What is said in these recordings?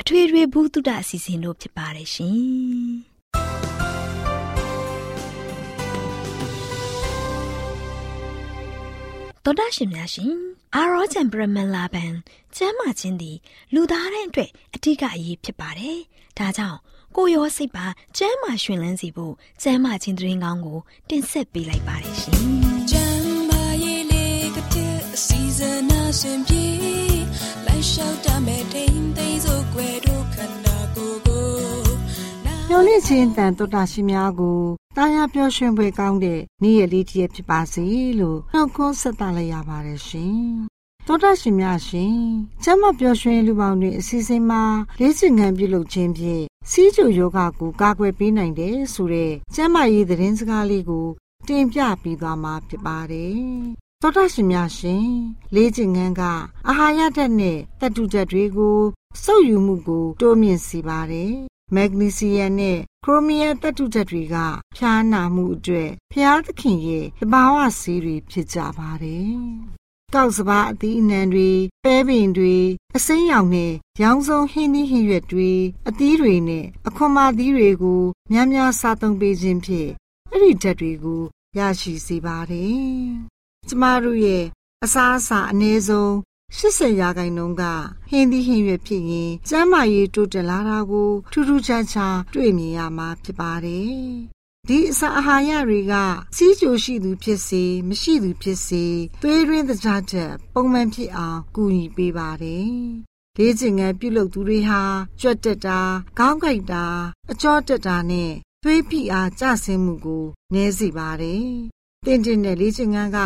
အထွေထွေဘုဒ္ဓအစီအစဉ်တို့ဖြစ်ပါတယ်ရှင်တော်ဒရှင်များရှင်အာရောချံပရမန်လာဘန်ကျမ်းမာခြင်းသည်လူသားတိုင်းအတွက်အထူးအရေးဖြစ်ပါတယ်။ဒါကြောင့်ကိုရောစိတ်ပါကျမ်းမာရှင်လန်းစီဖို့ကျမ်းမာခြင်းသတင်းကောင်းကိုတင်ဆက်ပေးလိုက်ပါတယ်ရှင်။ကျမ်းမာရေးလေးကတဲ့အစီအစဉ်အစဉ်ပြေ လိုက်လျှောက်တမဲ့ထိန်သိမ်းစို့ွယ်တို့ခန္ဓာကိုယ်ကိုမျော်လင့်ခြင်းတန်တော်တာရှိများကိုတာယာပျော်ရွှင်ဖွယ်ကောင်းတဲ့နေ့ရက်လေးတစ်ရက်ဖြစ်ပါစေလို့နှုတ်ခွန်းဆက်သလိုက်ရပါတယ်ရှင်။သောတာရှင်များရှင်ကျမ်းမပျော်ရွှင်လူပေါင်းတွေအစီအစဉ်မှာလေးစင်ငံပြုလုပ်ခြင်းဖြင့်စီးကျူယောဂကိုကာကွယ်ပေးနိုင်တယ်ဆိုတဲ့ကျမ်းမာရေးသတင်းစကားလေးကိုတင်ပြပေးသွားမှာဖြစ်ပါတယ်။ သောတာရှင်များရှင်လေးကျင်ငန်းကအာဟာရဓာတ်နဲ့တတုဓာတ်တွေကိုစုပ်ယူမှုကို တိုးမြင့်စေပါတယ်မက်ဂနီဆီယမ်နဲ့ခရိုမီးယားသတ္တုဓာတ်တွေကဖျားနာမှုအတွက်ဖျားသခင်ရဲ့တဘာဝဆေးတွေဖြစ်ကြပါတယ်။ကောက်စပါအသီးအနှံတွေပဲပင်တွေအစိမ်းရောင်နဲ့ရောင်စုံဟင်းသီးဟင်းရွက်တွေအသီးတွေနဲ့အခွန်မာသီးတွေကိုများများစားသုံးပေးခြင်းဖြင့်အဲ့ဒီဓာတ်တွေကိုရရှိစေပါတယ်။ ကျမတို့ရဲ့အစားအစာအနည်းဆုံး80ရာခိုင်နှုန်းကဟင်းသီးဟင်းရွက်ဖြစ်ရင်ကျန်းမာရေးတိုးတက်လာတာကိုထူးထူးခြားခြားတွေ့မြင်ရမှာဖြစ်ပါတယ်။ဒီအစာအာဟာရတွေကစီးကြိုရှိသူဖြစ်စေမရှိသူဖြစ်စေသွေးရင်းသကြားချက်ပုံမှန်ဖြစ်အောင်ကူညီပေးပါတယ်။လေ့ကျင့်ငန်းပြုလုပ်သူတွေဟာကြွက်တက်တာခေါင်းကိုက်တာအကြောတက်တာနဲ့သွေးဖိအားကျဆင်းမှုကိုနည်းစေပါတယ်။တင်တင်တဲ့လေ့ကျင့်ငန်းက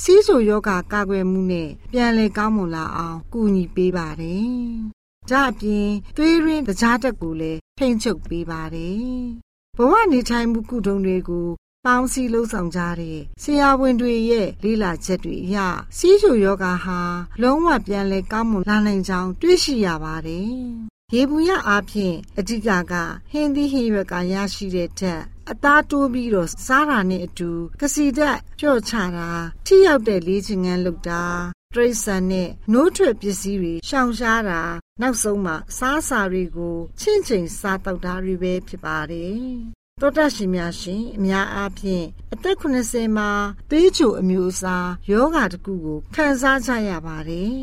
စီးဆိုယောဂကာကွယ်မှုနဲ့ပြန်လည်ကောင်းမွန်လာအောင်ကူညီပေးပါတယ်။ဒါအပြင်သွေးရင်းတကြားတက်ကိုလည်းထိန်းချုပ်ပေးပါတယ်။ဘဝနေထိုင်မှုကုထုံတွေကိုပေါင်းစည်းလှုပ်ဆောင်ကြတဲ့ဆရာဝန်တွေရဲ့လေ့လာချက်တွေအရစီးချိုယောဂါဟာလုံးဝပြန်လည်ကောင်းမွန်လာနိုင်ကြောင်းတွေ့ရှိရပါတယ်။ရေဘူးရအားဖြင့်အဓိကကဟင်းသီးဟင်းရွက်ကရရှိတဲ့ဓာတ် အသားတိုးပြီးတော့စားတာနဲ့အတူကစီဓာတ်ကြော့ချတာထိရောက်တဲ့လေ့ကျင့်ခန်းလုပ်တာတရိษံနဲ့နိုးထွက်ပစ္စည်းတွေရှောင်ရှားတာနောက်ဆုံးမှစားစာတွေကိုချင့်ချိန်စားတောက်တာတွေပဲဖြစ်ပါတယ်တောတရှင်များရှင်အများအားဖြင့်အသက်80မှာသွေးချိုအမျိုးအစားယောဂတစ်ခုကိုခံစားကြရပါတယ်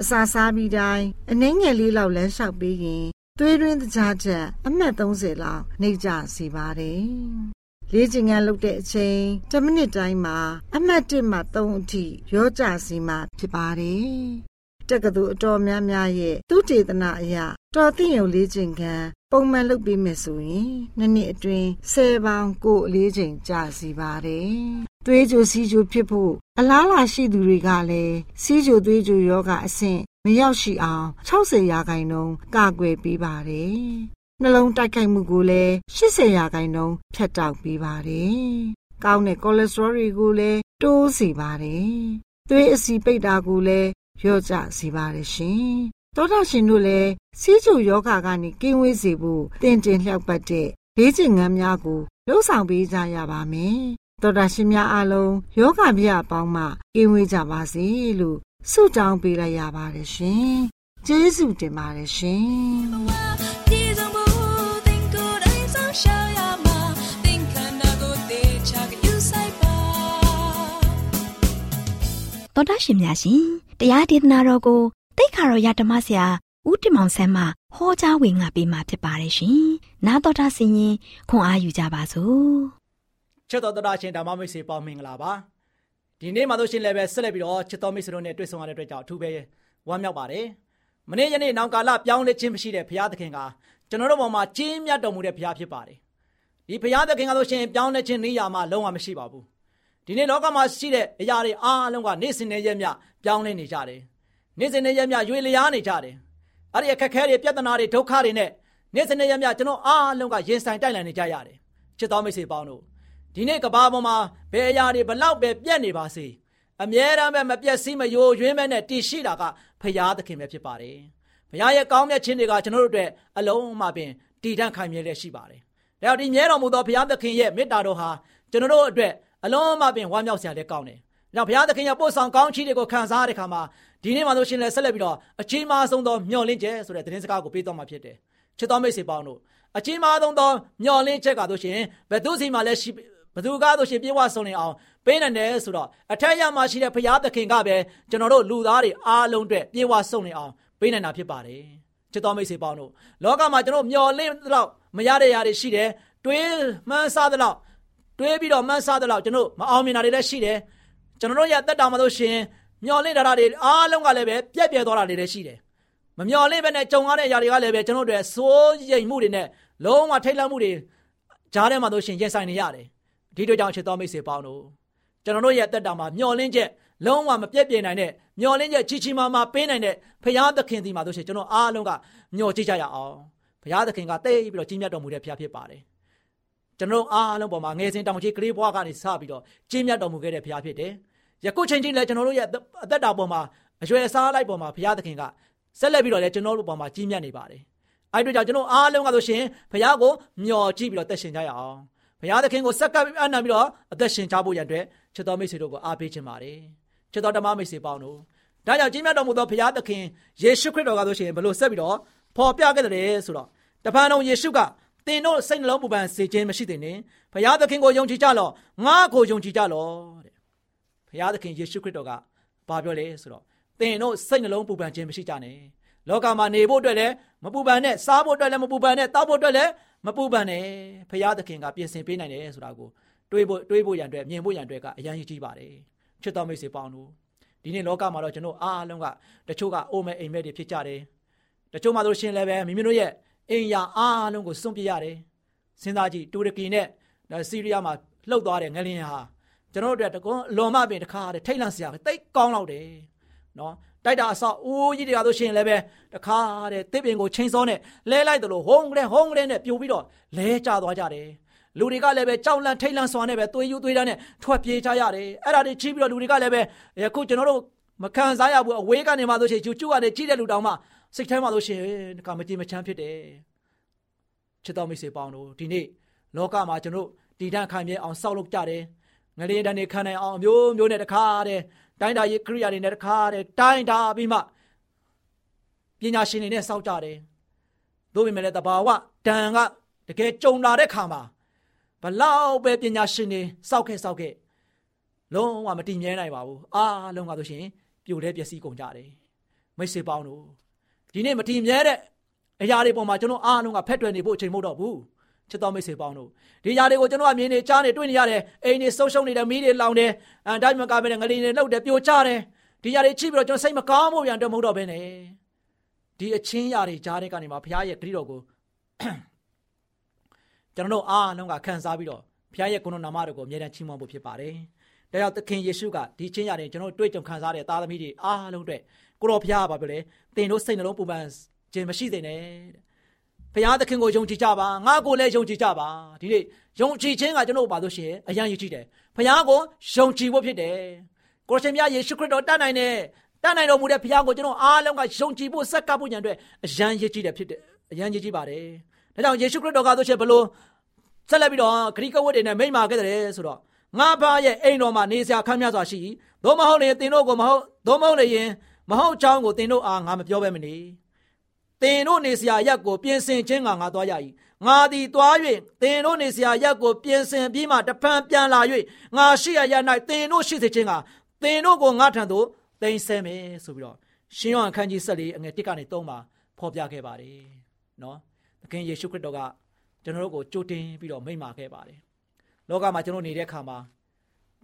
အစာစားပြီးတိုင်းအနှဲငယ်လေးလောက်လမ်းလျှောက်ပြီးရင် သွေးရင်းတကြားချက်အမှတ်30လောက်နှိပ်ကြစေပါတယ်။လေ့ကျင့်ခန်းလုပ်တဲ့အချိန်10မိနစ်တိုင်းမှာအမှတ်1မှ3အထိရောကြစီမှဖြစ်ပါတယ်။တက္ကသိုလ်အတော်များများရဲ့သူတေသနာအရတော်သိရုံလေ့ကျင့်ခန်းပုံမှန်လုပ်ပြီးမယ်ဆိုရင်နှစ်နှစ်အတွင်း10ပေါင်ကိုအလေးချိန်ကြာစီပါတယ်။သွေးကြိုစီးကြိုဖြစ်ဖို့အလားလာရှိသူတွေကလည်းစီးကြိုသွေးကြိုယောဂအဆင့် မရောက်ရှိအောင်60ရာခိုင်နှုန်းကာကွယ်ပေးပါတယ်။နှလုံးတိုက်ခိုက်မှုကိုလည်း80ရာခိုင်နှုန်းဖြတ်တောက်ပေးပါတယ်။ကောင်းတဲ့ကိုလက်စထရောတွေကိုလည်းတိုးစေပါတယ်။သွေးအဆီပိတ်တာကိုလည်းလျော့ကျစေပါတယ်ရှင်။သောတာရှင်တို့လည်းစီးကျူယောဂကနေကင်းဝေးစေဖို့တင်တင်လျှောက်ပတ်တဲ့လေ့ကျင့်ခန်းများကိုလှုပ်ဆောင်ပေးကြရပါမယ်။သောတာရှင်များအားလုံးယောဂဗျာအပေါင်းမှကင်းဝေးကြပါစေလို့ ဆုတောင်းပေးလိုက်ရပါတယ်ရှင်။ကျေးဇူးတင်ပါတယ်ရှင်။သောတာရှင်များရှင်တရားဒေသနာတော်ကိုတိတ်ခါတော်ရဓမ္မဆရာဦးတင်မောင်ဆန်းမှဟောကြားဝင်ငါပေးมาဖြစ်ပါတယ်ရှင်။နာတော်တာဆင်ရင်ခွန်အားယူကြပါစို့။ချစ်တော်တော်ရှင်ဓမ္မမိတ်ဆွေပေါင်းမင်္ဂလာပါ။ ဒီနေ့မှတို့ရှင်လည်းပဲဆက်လက်ပြီးတော့ချစ်တော်မိတ်ဆွေတို့နဲ့တွေ့ဆုံရတဲ့အတွက်ကြောင့်အထူးပဲဝမ်းမြောက်ပါတယ်။မနေ့ယနေ့နောင်ကာလပြောင်းလဲခြင်းမရှိတဲ့ဘုရားသခင်ကကျွန်တော်တို့ပေါ်မှာကြီးမြတ်တော်မူတဲ့ဘုရားဖြစ်ပါတယ်။ဒီဘုရားသခင်ကဆိုရှင်ပြောင်းလဲခြင်းနေရာမှာလုံးဝမရှိပါဘူး။ဒီနေ့လောကမှာရှိတဲ့အရာတွေအားလုံးကနေ့စဉ်နဲ့ရက်မြပြောင်းလဲနေကြတယ်။နေ့စဉ်နဲ့ရက်မြရွေလျားနေကြတယ်။အဲ့ဒီအခက်ခဲတွေပြဿနာတွေဒုက္ခတွေနဲ့နေ့စဉ်နဲ့ရက်မြကျွန်တော်အားလုံးကရင်ဆိုင်တိုက်လန်နေကြရတယ်။ချစ်တော်မိတ်ဆွေပေါင်းတို့ ဒီနေ့ကဘာပေါ်မှာဘယ်အရာတွေဘလောက်ပဲပြက်နေပါစေအမြဲတမ်းပဲမပြက်စီးမယိုယွင်းမဲနဲ့တည်ရှိတာကဖရာသခင်ပဲဖြစ်ပါတယ်။ဖရာရဲ့ကောင်းမြတ်ခြင်းတွေကကျွန်တော်တို့အတွက်အလုံးအမပင်တည်တံ့ခိုင်မြဲလက်ရှိပါတယ်။ဒါကြောင့်ဒီမြဲတော်မူသောဖရာသခင်ရဲ့မေတ္တာတော်ဟာကျွန်တော်တို့အတွက်အလုံးအမပင်ဝမ်းမြောက်စရာလည်းကောင်းတယ်။ဒါကြောင့်ဘုရားသခင်ရဲ့ပို့ဆောင်ကောင်းချီးတွေကိုခံစားရတဲ့ခါမှာဒီနေ့မှဆိုရှင်လည်းဆက်လက်ပြီးတော့အကြီးမားဆုံးသောမျှော်လင့်ချက်ဆိုတဲ့သတင်းစကားကိုပေးသွားမှာဖြစ်တယ်။ချစ်တော်မိတ်ဆွေပေါင်းတို့အကြီးမားဆုံးသောမျှော်လင့်ချက်ကတော့ရှင်ဘယ်သူစီမှလည်းရှိ ဘသူကားဆိုရှင်ပြေဝဆုံနေအောင်ပေးနိုင်တယ်ဆိုတော့အထက်ရမှာရှိတဲ့ဘုရားသခင်ကပဲကျွန်တော်တို့လူသားတွေအားလုံးအတွက်ပြေဝဆုံနေအောင်ပေးနိုင်တာဖြစ်ပါတယ်ချစ်တော်မိတ်ဆွေပေါင်းတို့လောကမှာကျွန်တော်မျော်လင့်တော့မရတဲ့ຢာတွေရှိတယ်တွေးမှန်းစားတဲ့လောက်တွေးပြီးတော့မှန်းစားတဲ့လောက်ကျွန်တော်မအောင်မြင်တာတွေလည်းရှိတယ်ကျွန်တော်တို့ရဲ့တက်တာမှာလို့ရှင်မျော်လင့်တာတွေအားလုံးကလည်းပဲပြက်ပြဲသွားတာတွေလည်းရှိတယ်မမျော်လင့်ပဲနဲ့ကြုံရတဲ့ຢာတွေကလည်းပဲကျွန်တော်တို့ရဲ့စိုးရိမ်မှုတွေနဲ့လုံးဝထိတ်လန့်မှုတွေကြားထဲမှာလို့ရှင်ရင်ဆိုင်နေရတယ် ဒီတို့ကြောင့်ချစ်တော်မိတ်ဆွေပေါင်းတို့ကျွန်တော်တို့ရဲ့တက်တာမှာမျောလင်းချက်လုံးဝမပြည့်ပြည့်နိုင်တဲ့မျောလင်းချက်ချီချီမာမာပေးနိုင်တဲ့ဖရာသခင်ဒီမှာတို့ရှိကျွန်တော်အားလုံးကမျောကြည့်ကြရအောင်ဖရာသခင်ကတိတ်ပြီးတော့ကြီးမြတ်တော်မူတဲ့ဖရာဖြစ်ပါတယ်ကျွန်တော်အားလုံးပေါ်မှာငယ်စဉ်တောင်ကြီးကလေးဘွားကနေစပြီးတော့ကြီးမြတ်တော်မူခဲ့တဲ့ဖရာဖြစ်တယ်ယခုချိန်ချင်းလည်းကျွန်တော်တို့ရဲ့အသက်တာပေါ်မှာအရွယ်စားလိုက်ပေါ်မှာဘုရားသခင်ကဆက်လက်ပြီးတော့လည်းကျွန်တော်တို့ပေါ်မှာကြီးမြတ်နေပါတယ်။အဲဒီတော့ကျွန်တော်အားလုံးကဆိုရှင်ဘုရားကိုမျှော်ကြည့်ပြီးတော့တက်ရှင်ကြရအောင် ဘုရားသခင်ကိုစက္ကပ်အနံပြီးတော့အသက်ရှင်ချဖို့ရန်အတွက်ချစ်တော်မိတ်ဆွေတို့ကိုအားပေးခြင်းပါတယ်ချစ်တော်ဓမ္မမိတ်ဆွေပေါင်းတို့ဒါကြောင့်ကြီးမြတ်တော်မူသောဘုရားသခင်ယေရှုခရစ်တော်ကဆိုရှင်ဘယ်လိုဆက်ပြီးတော့ဖော်ပြခဲ့တယ်ဆိုတော့တပန်တော်ယေရှုကသင်တို့စိတ်နှလုံးပူပန်စေခြင်းမရှိသင့်နဲ့ဘုရားသခင်ကိုယုံကြည်ကြလော့ငါကိုယုံကြည်ကြလော့တဲ့ဘုရားသခင်ယေရှုခရစ်တော်ကဘာပြောလဲဆိုတော့သင်တို့စိတ်နှလုံးပူပန်ခြင်းမရှိကြနဲ့လောကမှာနေဖို့အတွက်လည်းမပူပန်နဲ့စားဖို့အတွက်လည်းမပူပန်နဲ့တောက်ဖို့အတွက်လည်း မပူပန်နဲ့ဖရာသခင်ကပြင်ဆင်ပေးနိုင်တယ်ဆိုတာကိုတွေးဖို့တွေးဖို့ရန်အတွက်မြင်ဖို့ရန်အတွက်ကအရန်ကြီးပါတယ်ချစ်တော်မိတ်ဆွေပေါင်းတို့ဒီနေ့လောကမှာတော့ကျွန်တော်အားလုံးကတချို့ကအိုမဲအိမ်မဲတွေဖြစ်ကြတယ်တချို့မှတို့ရှင်လည်းပဲမိမိတို့ရဲ့အိမ်ယာအားလုံးကိုစွန့်ပစ်ရတယ်စဉ်းစားကြည့်တူရကီနဲ့ဆီးရီးယားမှာလှုပ်သွားတဲ့ငလင်းဟာကျွန်တော်တို့အတွက်တကွန်းလွန်မပင်တစ်ခါတည်းထိတ်လန့်စရာပဲတိတ်ကောင်းတော့တယ်နော် တိုက်တာအဆောက်အိုးကြီးတွေကဆိုရှင်လည်းပဲတခါတဲ့တစ်ပင်ကိုချိန်စောနဲ့လဲလိုက်တယ်လို့ဟုံကလေးဟုံကလေးနဲ့ပြိုပြီးတော့လဲကျသွားကြတယ်လူတွေကလည်းပဲကြောက်လန့်ထိတ်လန့်စွာနဲ့ပဲသွေးယူသွေးတန်းနဲ့ထွက်ပြေးကြရတယ်အဲ့ဒါတွေကြီးပြီးတော့လူတွေကလည်းပဲအခုကျွန်တော်တို့မခံစားရဘူးအဝေးကနေမှဆိုရှင်ကျူကျူကနေကြီးတဲ့လူတောင်မှစိတ်ထဲမှာဆိုရှင်ကမကြည်မချမ်းဖြစ်တယ်ချစ်တော်မိတ်ဆွေပေါင်းတို့ဒီနေ့လောကမှာကျွန်တော်တည်တံ့ခံမြဲအောင်စောက်လုပ်ကြတယ်ငလေးတန်းနေခံနိုင်အောင်မျိုးမျိုးနဲ့တခါတည်း တိုင်းတာရေးကရိယာတွေနဲ့တခါတည်းတိုင်းတာပြီးမှပညာရှင်တွေနဲ့စောက်ကြတယ်။သို့ပေမဲ့လည်းတဘာဝတန်ကတကယ်ကြုံလာတဲ့ခါမှာဘလောက်ပဲပညာရှင်တွေစောက်ခဲ့စောက်ခဲ့လုံးဝမတည်မြဲနိုင်ပါဘူး။အားလုံးကဆိုရှင်ပြိုလဲပျက်စီးကုန်ကြတယ်။မိတ်ဆွေပေါင်းတို့ဒီနေ့မတည်မြဲတဲ့အရာတွေပေါ်မှာကျွန်တော်အားလုံးကဖက်တွယ်နေဖို့အချိန်မဟုတ်တော့ဘူး။ ချစ်တော်မိတ်ဆွေပေါင်းတို့ဒီညာတွေကိုကျွန်တော်အမြင်နေကြားနေတွေ့နေရတယ်အိမ်တွေဆုံးရှုံးနေတယ်မိတွေလောင်တယ်အဲဒါမှမကဘဲနဲ့ငလီတွေလှုပ်တယ်ပြိုကျတယ်ဒီညာတွေချိပြီးတော့ကျွန်တော်စိတ်မကောင်းမှုပြန်တော့မဟုတ်တော့ဘဲနဲ့ဒီအချင်းညာတွေကြားတဲ့ကနေမှာဘုရားရဲ့ဂရုတော်ကိုကျွန်တော်တို့အားလုံးကခံစားပြီးတော့ဘုရားရဲ့ကိုယ်တော်နာမတော်ကိုအမြဲတမ်းချီးမွမ်းဖို့ဖြစ်ပါတယ်ဒါကြောင့်သခင်ယေရှုကဒီချင်းရတယ်ကျွန်တော်တွေ့ကြုံခံစားရတဲ့သားသမီးတွေအားလုံးအတွက်ကိုတော်ဘုရားကပြောလေသင်တို့စိတ်နှလုံးပူပန်ခြင်းမရှိသင့်နဲ့တဲ့ ဘုရားသခင်ကိုယုံကြည်ကြပါငါကိုလည်းယုံကြည်ကြပါဒီနေ့ယုံကြည်ခြင်းကကျွန်တော်တို့ပါလို့ရှိရင်အရန်ရည်ကြည့်တယ်ဘုရားကိုယုံကြည်ဖို့ဖြစ်တယ်ကိုရှင်မြတ်ယေရှုခရစ်တော်တတ်နိုင်တယ်တတ်နိုင်တော်မူတဲ့ဘုရားကိုကျွန်တော်အားလုံးကယုံကြည်ဖို့ဆက်ကပ်ဖို့ညံအတွက်အရန်ရည်ကြည့်တယ်ဖြစ်တယ်အရန်ရည်ကြည့်ပါတယ်ဒါကြောင့်ယေရှုခရစ်တော်ကဆိုရှင်ဘလို့ဆက်လက်ပြီးတော့ဂရိကဝတ်တွေနဲ့မိမ့်မာခဲ့တယ်ဆိုတော့ငါဖားရဲ့အိမ်တော်မှာနေစရာခမ်းမြတ်စွာရှိသို့မဟုတ်ရင်တင်တို့ကိုမဟုတ်သို့မဟုတ်ရင်မဟုတ်ချောင်းကိုတင်တို့အားငါမပြောဘဲမနေ တင်တို့နေစရာရက်ကိုပြင်ဆင်ခြင်းကငါသွားရ၏ငါသည်သွား၍တင်တို့နေစရာရက်ကိုပြင်ဆင်ပြီးမှတဖန်ပြန်လာ၍ငါရှိရရ၌တင်တို့ရှိစေခြင်းကတင်တို့ကိုငါထံသို့တင်ဆဲမယ်ဆိုပြီးတော့ရှင်ယောဟန်ခန်းကြီး14အငယ်1ကနေ3မှာဖော်ပြခဲ့ပါတယ်နော်သခင်ယေရှုခရစ်တော်ကကျွန်တော်တို့ကိုကြိုတင်ပြီးတော့မိန့်မာခဲ့ပါတယ်လောကမှာကျွန်တော်နေတဲ့အခါမှာ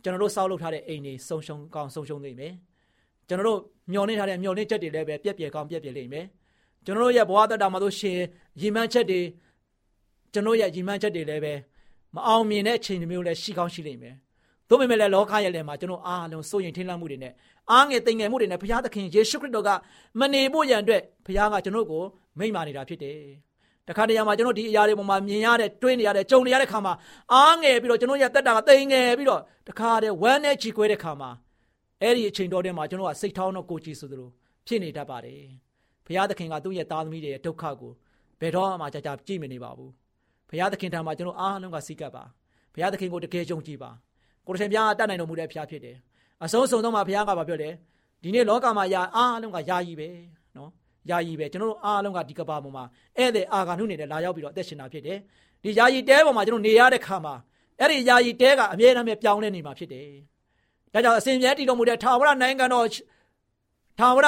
ကျွန်တော်တို့စောက်လုပ်ထားတဲ့အိမ်တွေဆုံရှုံကောင်းဆုံရှုံနေမယ်ကျွန်တော်တို့မျောနေထားတဲ့မျောနေချက်တွေလည်းပဲပြက်ပြက်ကောင်းပြက်ပြက်လိမ့်မယ် ကျွန်တော်တို့ရဲ့ဘဝတတမှာတို့ရှင်ရီမန်းချက်တွေကျွန်တော်ရဲ့ရီမန်းချက်တွေလည်းပဲမအောင်မြင်တဲ့အချိန်မျိုးလည်းရှိကောင်းရှိလိမ့်မယ်။သို့ပေမဲ့လည်းလောကရဲ့လယ်မှာကျွန်တော်အားလုံးစိုးရင်ထိတ်လန့်မှုတွေနဲ့အားငယ်တိမ်ငယ်မှုတွေနဲ့ဘုရားသခင်ယေရှုခရစ်တော်ကမနေဖို့ရန်အတွက်ဘုရားကကျွန်တော်ကိုမိန့်မာနေတာဖြစ်တယ်။တခါတရံမှာကျွန်တော်ဒီအရာတွေပေါ်မှာမြင်ရတဲ့တွေးနေရတဲ့ကြုံနေရတဲ့ခါမှာအားငယ်ပြီးတော့ကျွန်တော်ရဲ့တက်တာကတိမ်ငယ်ပြီးတော့တခါတည်းဝမ်းနဲ့ချီခွဲတဲ့ခါမှာအဲ့ဒီအချိန်တော်ထဲမှာကျွန်တော်ကစိတ်ထောင်းတော့ကိုကြည်ဆိုသလိုဖြစ်နေတတ်ပါတယ်။ ဘုရားသခင်ကသူ့ရဲ့သားသမီးတွေရဲ့ဒုက္ခကိုဘယ်တော့မှကြာကြာကြည့်မနေပါဘူး။ဘုရားသခင်ထံမှာကျွန်တော်အားလုံးကစိတ်ကပ်ပါ။ဘုရားသခင်ကိုတကယ်ယုံကြည်ပါ။ကိုရရှင်ဘုရားတတ်နိုင်တော်မူတဲ့ဘုရားဖြစ်တယ်။အဆုံးစုံတော့မှဘုရားကပြောတယ်။ဒီနေ့လောကမှာယာအားလုံးကယာယီပဲနော်။ယာယီပဲကျွန်တော်တို့အားလုံးကဒီကဘာပေါ်မှာဧည့်သည်အာဂါနုနေနဲ့လာရောက်ပြီးတော့အသက်ရှင်တာဖြစ်တယ်။ဒီယာယီတဲပေါ်မှာကျွန်တော်နေရတဲ့ခါမှာအဲ့ဒီယာယီတဲကအမြဲတမ်းပြောင်းလဲနေမှာဖြစ်တယ်။ဒါကြောင့်အစဉ်မြဲတည်တော်မူတဲ့ထာဝရနိုင်ငံတော်ထာဝရ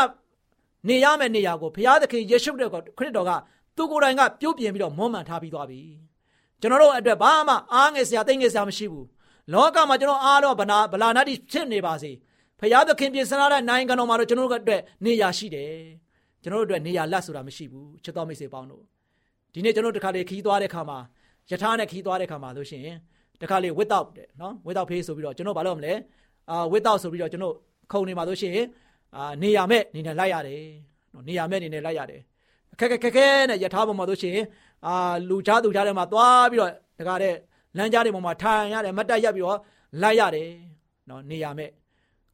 နေရမယ့်နေရာကိုဘုရားသခင်ယေရှုခရစ်တော်ကသူကိုယ်တိုင်ကပြုတ်ပြင်ပြီးတော့မွမ်းမံထားပြီးသွားပြီကျွန်တော်တို့အတွက်ဘာမှအားငယ်စရာတိတ်ငယ်စရာမရှိဘူးလောကမှာကျွန်တော်အားတော့ဗနာဗလာနာတိဖြစ်နေပါစေဘုရားသခင်ပြင်ဆင်ထားတဲ့နိုင်ငံတော်မှာတော့ကျွန်တော်တို့အတွက်နေရာရှိတယ်ကျွန်တော်တို့အတွက်နေရာလက်ဆိုတာမရှိဘူးချစ်တော်မိတ်ဆွေပေါင်းတို့ဒီနေ့ကျွန်တော်တို့တခါလေခီးသွားတဲ့ခါမှာယထာနဲ့ခီးသွားတဲ့ခါမှာလို့ရှိရင်တခါလေ without တဲ့နော် without pay ဆိုပြီးတော့ကျွန်တော်ဘာလုပ်မလဲအာ without ဆိုပြီးတော့ကျွန်တော်ခုံနေမှာလို့ရှိရင် အာနေရာမဲ့နေနဲ့လိုက်ရတယ်နော်နေရာမဲ့နေနဲ့လိုက်ရတယ်ခက်ခက်ခက်ခဲနဲ့ယထာပေါ်မှာလို့ရှိရင်အာလူချားသူချားထဲမှာသွားပြီးတော့တကားတဲ့လမ်းကြားတွေပေါ်မှာထိုင်ရတယ်မတ်တက်ရက်ပြီးတော့လိုက်ရတယ်နော်နေရာမဲ့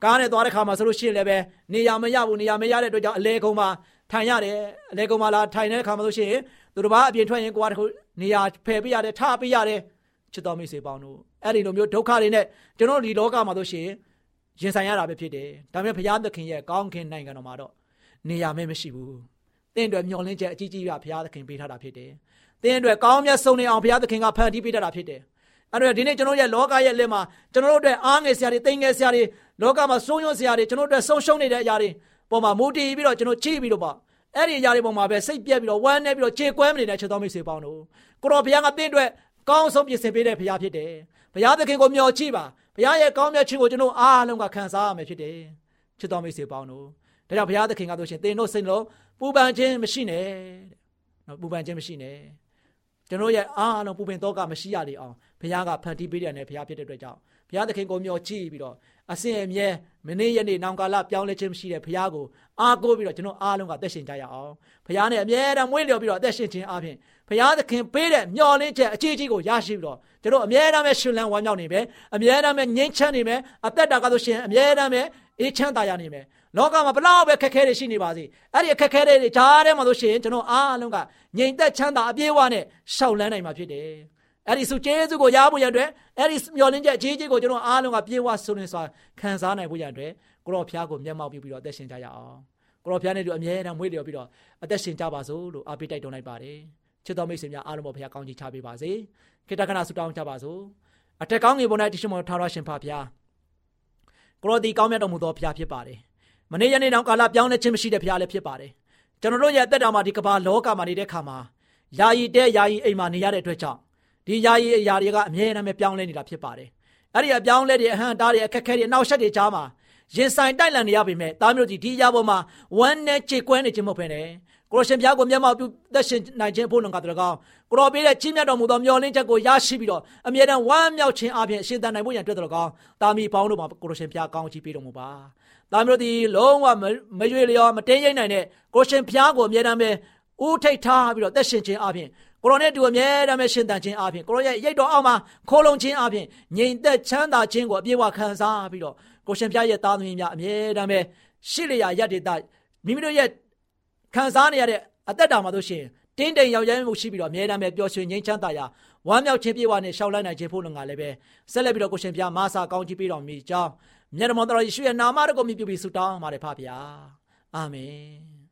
ကားနဲ့သွားတဲ့ခါမှာဆိုလို့ရှိရင်လည်းပဲနေရာမရဘူးနေရာမရတဲ့အတွက်ကြောင့်အလဲကုန်းမှာထိုင်ရတယ်အလဲကုန်းမှာလာထိုင်တဲ့ခါမှာလို့ရှိရင်သူတို့ဘာအပြင်ထွက်ရင်ကိုကတခုနေရာဖယ်ပေးရတယ်ထားပေးရတယ်ချစ်တော်မိတ်ဆွေပေါင်းတို့အဲ့ဒီလိုမျိုးဒုက္ခတွေနဲ့ကျွန်တော်ဒီလောကမှာလို့ရှိရင် ရင်ဆိုင်ရတာပဲဖြစ်တယ်ဒါပေမဲ့ဘုရားသခင်ရဲ့ကောင်းခင်နိုင်ငံတော်မှာတော့နေရာမဲ့မရှိဘူးတင့်အတွက်မျောလင်းချက်အကြီးကြီးကဘုရားသခင်ပေးထားတာဖြစ်တယ်။တင့်အတွက်ကောင်းမြတ်ဆုံးနေအောင်ဘုရားသခင်ကဖန်တီးပေးထားတာဖြစ်တယ်။အဲ့တော့ဒီနေ့ကျွန်တော်ရဲ့လောကရဲ့လက်မှာကျွန်တော်တို့အတွက်အားငယ်စရာတွေတိမ်ငယ်စရာတွေလောကမှာဆုံးယုံစရာတွေကျွန်တော်တို့အတွက်ဆုံးရှုံးနေတဲ့အရာတွေပေါ်မှာမူတည်ပြီးတော့ကျွန်တော်ချိပြီးတော့ပေါ့အဲ့ဒီအရာတွေပေါ်မှာပဲစိတ်ပြက်ပြီးတော့ဝမ်းနေပြီးတော့ခြေကွဲမနေတဲ့ချက်တော်မိတ်ဆွေပေါင်းတို့ကိုတော်ဘုရားကတင့်အတွက်ကောင်းဆုံးပြင်ဆင်ပေးတဲ့ဘုရားဖြစ်တယ်။ဘုရားသခင်ကိုမျှော်ကြည့်ပါ ဘုရားရဲ့ကောင်းမြတ်ခြင်းကိုကျွန်တော်အားလုံးကခံစားရမယ်ဖြစ်တယ်။ချစ်တော်မိတ်ဆွေပေါင်းတို့ဒါကြောင့်ဘုရားသခင်ကဆိုရှင်သင်တို့စိတ်လုံးပူပန်ခြင်းမရှိနဲ့နော်ပူပန်ခြင်းမရှိနဲ့ကျွန်တော်ရဲ့အားလုံးပူပင်တော့ကမရှိရလေအောင်ဘုရားကဖန်တီးပေးတယ်နဲ့ဘုရားဖြစ်တဲ့အတွက်ကြောင့်ဘုရားသခင်ကိုမျှော်ကြည့်ပြီးတော့အစဉ်အမြဲမနေ့ရက်နေ့နောင်ကာလပြောင်းလဲခြင်းမရှိတဲ့ဘုရားကိုအားကိုးပြီးတော့ကျွန်တော်အားလုံးကသက်ရှင်ကြရအောင်ဘုရားနဲ့အမြဲတမ်းမွေးလျော်ပြီးတော့အသက်ရှင်ခြင်းအပြင် ဘုရားသခင်ပေးတဲ့မျှော်လင့်ချက်အကြီးကြီးကိုရရှိပြီးတော့ကျွန်တော်အမြဲတမ်းပဲရှင်လန်းဝမ်းမြောက်နေမယ်အမြဲတမ်းပဲငြိမ်းချမ်းနေမယ်အသက်တာကဆိုရှင်အမြဲတမ်းပဲအေးချမ်းသာရနေမယ်လောကမှာဘလောက်ပဲခက်ခဲတွေရှိနေပါစေအဲ့ဒီအခက်ခဲတွေကြားထဲမှာလို့ရှိရင်ကျွန်တော်အားလုံးကငြိမ်သက်ချမ်းသာအပြည့်အဝနဲ့ရှောက်လန်းနိုင်မှာဖြစ်တယ်အဲ့ဒီစုကျေးဇူးကိုရဖို့ရတဲ့အဲ့ဒီမျောလင်းချက်အကြီးကြီးကိုကျွန်တော်အားလုံးကပြေဝဆုံးနေစွာခံစားနိုင်ဖို့ရတဲ့ကိုရောဖျားကိုမျက်မှောက်ပြုပြီးတော့အသက်ရှင်ကြရအောင်ကိုရောဖျားနဲ့တူအမြဲတမ်းမွေးလျော်ပြီးတော့အသက်ရှင်ကြပါစို့လို့အားပေးတိုက်တွန်းလိုက်ပါတယ် ချစ်တော်မိတ်ဆွေများအားလုံးပေါ်ဖျားကောင်းချီးချပေးပါစေခေတ္တခဏဆုတောင်းကြပါစို့အထက်ကောင်းငယ်ပေါ်၌တရှိမောထာဝရရှင်ဖဖျားကိုရောဒီကောင်းမြတ်တော်မူသောဖျားဖြစ်ပါတယ်မနေ့ယနေ့နောက်ကာလပြောင်းလဲခြင်းမရှိတဲ့ဖျားလည်းဖြစ်ပါတယ်ကျွန်တော်တို့ရဲ့အသက်တာမှာဒီကမ္ဘာလောကမှာနေတဲ့ခါမှာယာယီတဲ့ယာယီအိမ်မှာနေရတဲ့အတွက်ကြောင့်ဒီယာယီအရာတွေကအမြဲတမ်းပဲပြောင်းလဲနေတာဖြစ်ပါတယ်အဲ့ဒီအပြောင်းလဲတွေအဟံတားတွေအခက်ခဲတွေနောက်ဆက်တွေကြားမှာရင်ဆိုင်တိုက်လန်နေရပေမဲ့တားမျိုးကြီးဒီအရာပေါ်မှာဝမ်းနဲ့ခြေကွဲနေခြင်းမဟုတ်ဘဲနဲ့ ကိုကိုရရှင်ဘုရားကိုမျက်မှောက်ပြုသက်ရှင်နိုင်ခြင်းဖို့လုံကတရကောင်ကိုတော်ပေးတဲ့ကြီးမြတ်တော်မူသောမျှော်လင့်ချက်ကိုရရှိပြီးတော့အမြဲတမ်းဝမ်းမြောက်ခြင်းအပြင်ရှင်သန်နိုင်ဖို့ရန်အတွက်တော်ကောင်တာမီပေါင်းတို့မှာကိုရရှင်ဘုရားကောင်းချီးပေးတော်မူပါတာမီတို့ဒီလုံးဝမရွေလျော်မတင်းရိပ်နိုင်တဲ့ကိုရရှင်ဘုရားကိုအမြဲတမ်းပဲဦးထိတ်ထားပြီးတော့သက်ရှင်ခြင်းအပြင်ကိုရောနဲ့တူအမြဲတမ်းပဲရှင်သန်ခြင်းအပြင်ကိုရောရဲ့ရိတ်တော်အောက်မှာခိုးလုံခြင်းအပြင်ငြိမ်သက်ချမ်းသာခြင်းကိုအပြည့်အဝခံစားပြီးတော့ကိုရှင်ဘုရားရဲ့သားသမီးများအမြဲတမ်းပဲရှိလျာရတ္တိတမိမိတို့ရဲ့ ခံစားနေရတဲ့အသက်တာမှာတို့ရှင်တင်းတိမ်ရောက်ရမ်းမှုရှိပြီးတော့အမြဲတမ်းပဲပျော်ရွှင်ငြိမ်းချမ်းသာရာဝမ်းမြောက်ခြင်းပြေဝနဲ့ရှောက်လိုက်နိုင်ခြင်းဖို့လုံငါလည်းပဲဆက်လက်ပြီးတော့ကိုရှင်ဘုရားမဆာကောင်းကြီးပေးတော်မူကြောင်းမြတ်တော်တော်ယေရှုရဲ့နာမတော်ကိုမြည်ပြီးဆုတောင်းပါတယ်ဖပါဗျာအာမင်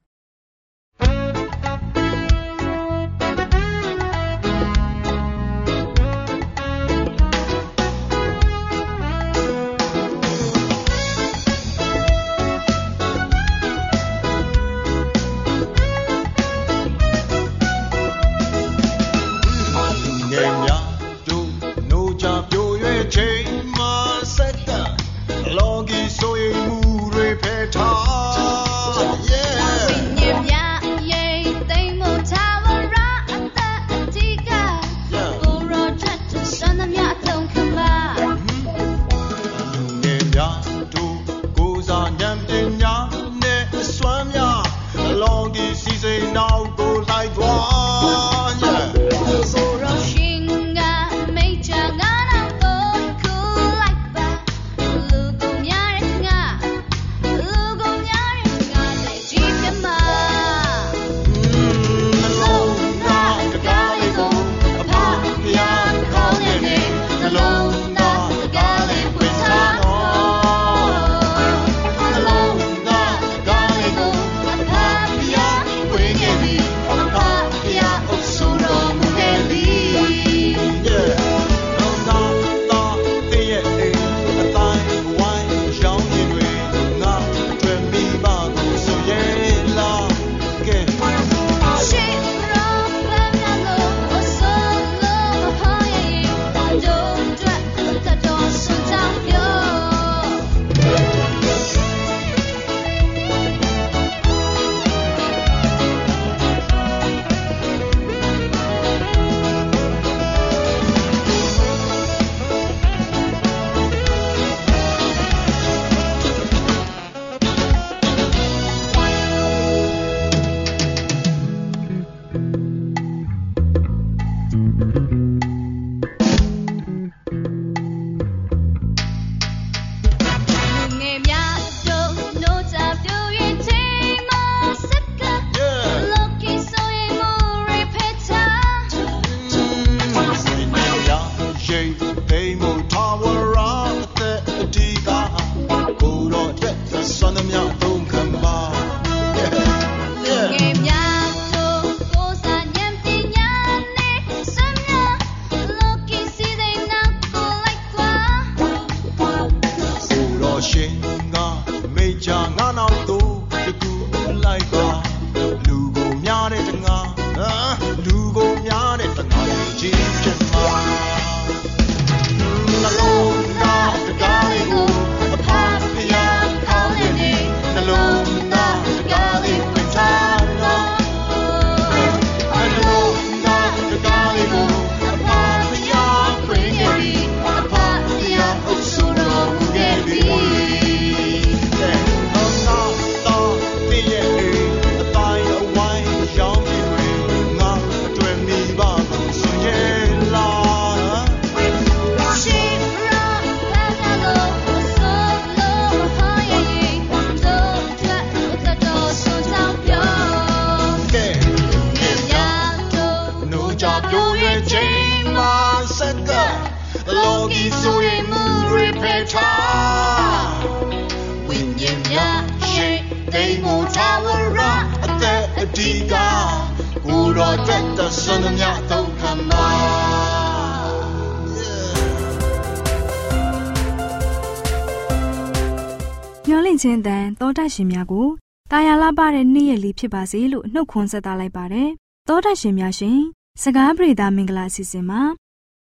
ချင်းတန်တောတရှင်များကိုတာယာလာပါတဲ့နေ့ရက်လေးဖြစ်ပါစေလို့နှုတ်ခွန်းဆက်သလိုက်ပါတယ်တောတရှင်များရှင်စကားပြေတာမင်္ဂလာအစီအစဉ်မှာ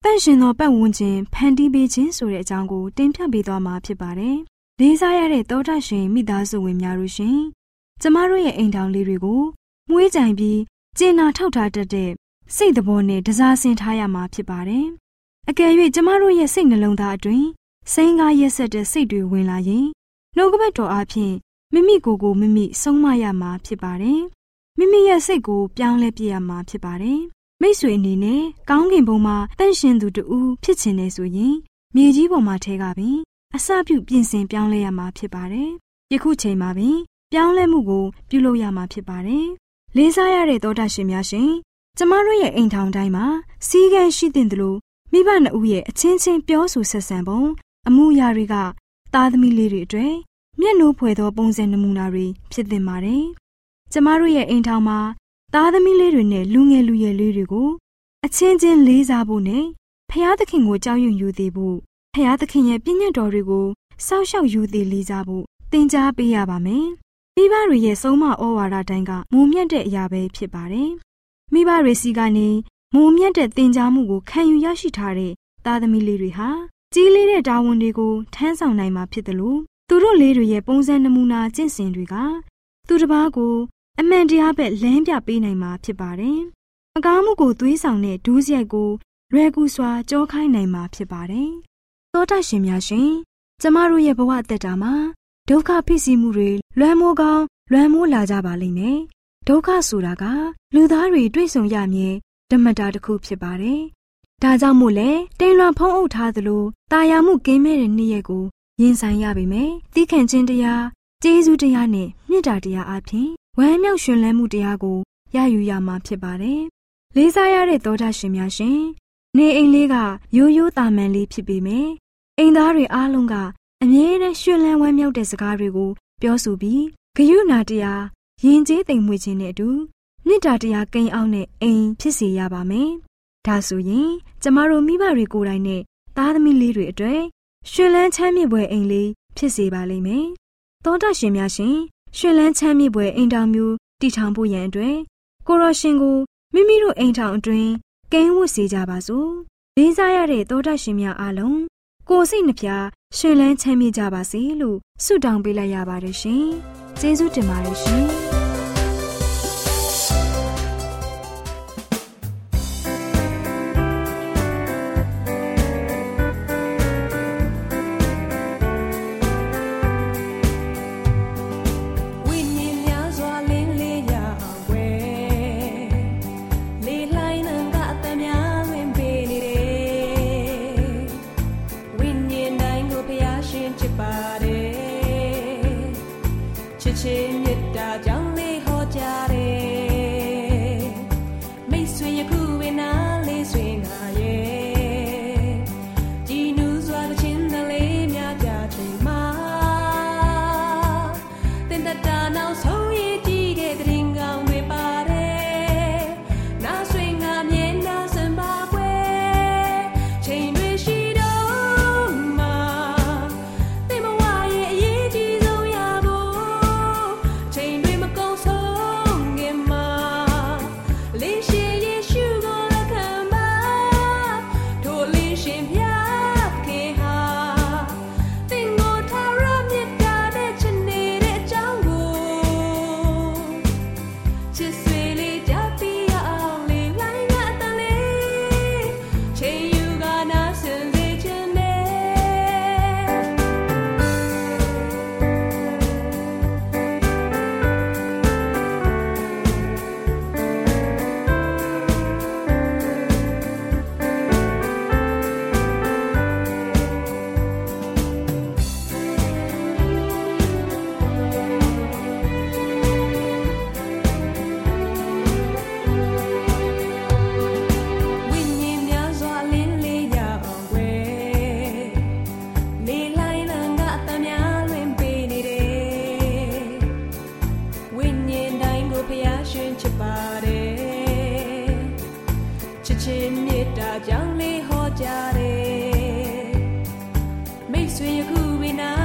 တန့်ရှင်သောပတ်ဝန်းကျင်ဖန်တီးပေးခြင်းဆိုတဲ့အကြောင်းကိုတင်ပြပေးသွားမှာဖြစ်ပါတယ်လေးစားရတဲ့တောတရှင်မိသားစုဝင်များတို့ရှင်ကျမတို့ရဲ့အိမ်ထောင်လေးတွေကိုမွေးကြိုင်ပြီးကျင်နာထောက်ထားတတ်တဲ့စိတ်သဘောနဲ့တစားဆင်ထားရမှာဖြစ်ပါတယ်။အကယ်၍ကျမတို့ရဲ့စိတ်နှလုံးသားအတွင်းစိန်ကားရက်ဆက်တဲ့စိတ်တွေဝင်လာရင် နှုတ်ကပတ်တော်အားဖြင့်မိမိကိုယ်ကိုမိမိဆုံးမရမှာဖြစ်ပါတယ်။မိမိရဲ့စိတ်ကိုပြောင်းလဲပြရမှာဖြစ်ပါတယ်။မိတ်ဆွေအနေနဲ့ကောင်းကင်ဘုံမှာတန့်ရှင်သူတူဖြစ်ချင်နေဆိုရင်မြေကြီးပေါ်မှာထဲကပင်အစပြုပြင်ဆင်ပြောင်းလဲရမှာဖြစ်ပါတယ်။ယခုချိန်မှာပင်ပြောင်းလဲမှုကိုပြုလုပ်ရမှာဖြစ်ပါတယ်။လေးစားရတဲ့သောတာရှင်များရှင်ကျမတို့ရဲ့အိမ်ထောင်တိုင်းမှာစီးကန်းရှိတဲ့တို့မိဘနှစ်ဦးရဲ့အချင်းချင်းပြောဆိုဆက်ဆံပုံအမှုရာတွေက သားသမီးလေးတွေအတွက်မျက်နှိုးဖွယ်သောပုံစံနမူနာတွေဖြစ်သင့်ပါတယ်။ကျမတို့ရဲ့အိမ်ထောင်မှာသားသမီးလေးတွေနဲ့လူငယ်လူရွယ်လေးတွေကိုအချင်းချင်းလေးစားဖို့နဲ့ဖျားသခင်ကိုကြောက်ရွံ့ယူသေးဖို့ဖျားသခင်ရဲ့ပြည့်ညတ်တော်တွေကိုစောင့်ရှောက်ယူသေးလေးစားဖို့သင်ကြားပေးရပါမယ်။မိဘတွေရဲ့ဆုံးမဩဝါဒတိုင်းကမုံမြတ်တဲ့အရာပဲဖြစ်ပါတယ်။မိဘတွေစီကနေမုံမြတ်တဲ့သင်ကြားမှုကိုခံယူရရှိထားတဲ့သားသမီးလေးတွေဟာ ကြီးလေးတဲ့တာဝန်တွေကိုထမ်းဆောင်နိုင်မှာဖြစ်တယ်လို့သူတို့လေးတွေရဲ့ပုံစံနမူနာကျင့်စဉ်တွေကသူတစ်ပါးကိုအမှန်တရားပဲလမ်းပြပေးနိုင်မှာဖြစ်ပါတယ်။အကားမှုကိုသွေးဆောင်တဲ့ဒူးစရိုက်ကိုလွယ်ကူစွာကြောခိုင်းနိုင်မှာဖြစ်ပါတယ်။သောတရှင်များရှင်ကျမတို့ရဲ့ဘဝအသက်တာမှာဒုက္ခဖြစ်စီမှုတွေလွမ်းမိုးကောင်းလွမ်းမိုးလာကြပါလိမ့်မယ်။ဒုက္ခဆိုတာကလူသားတွေတွေ့ဆုံရမည်ဓမ္မတာတစ်ခုဖြစ်ပါတယ်။ ဒါကြောင့်မို့လဲတိမ်လွန်ဖုံးအုပ်ထားသလိုတာယာမှုကင်းမဲ့တဲ့နေ့ရက်ကိုရင်ဆိုင်ရပေမယ်။သီးခံခြင်းတရား၊ကျေးဇူးတရားနဲ့မေတ္တာတရားအပြင်ဝမ်းမြောက်ရွှင်လန်းမှုတရားကိုရယူရမှာဖြစ်ပါတယ်။လေးစားရတဲ့သောတာရှင်များရှင်။နေအိမ်လေးကရိုးရိုးတာမန်လေးဖြစ်ပေမယ့်အိမ်သားတွေအားလုံးကအမြဲတမ်းရွှင်လန်းဝမ်းမြောက်တဲ့စကားတွေကိုပြောဆိုပြီးဂယုဏတရားရင်ကျေးသိမ်မွေ့ခြင်းနဲ့အတူမေတ္တာတရားကိန်းအောင်တဲ့အိမ်ဖြစ်စေရပါမယ်။ ဒါဆိုရင်ကျမတို့မိဘတွေကိုယ်တိုင်နဲ့သားသမီးလေးတွေအတွက်ရှင်လန်းချမ်းမြေပွဲအိမ်လေးဖြစ်စေပါလိမ့်မယ်။သောတာရှင်များရှင်ရှင်လန်းချမ်းမြေပွဲအိမ်တော်မျိုးတည်ထောင်ဖို့ရန်အတွက်ကိုရောရှင်ကိုမိမိတို့အိမ်ထောင်အတွင်းကိန်းဝတ်စေကြပါစို့။လေးစားရတဲ့သောတာရှင်များအားလုံးကိုစိတ်နှပြရှင်လန်းချမ်းမြေကြပါစေလို့ဆုတောင်းပေးလိုက်ရပါတယ်ရှင်။ကျေးဇူးတင်ပါတယ်ရှင်။ ချစ်ချင်းမေတ္တာကြောင့်လေးဟောကြတယ်မိတ်ဆွေယခုဝိနာ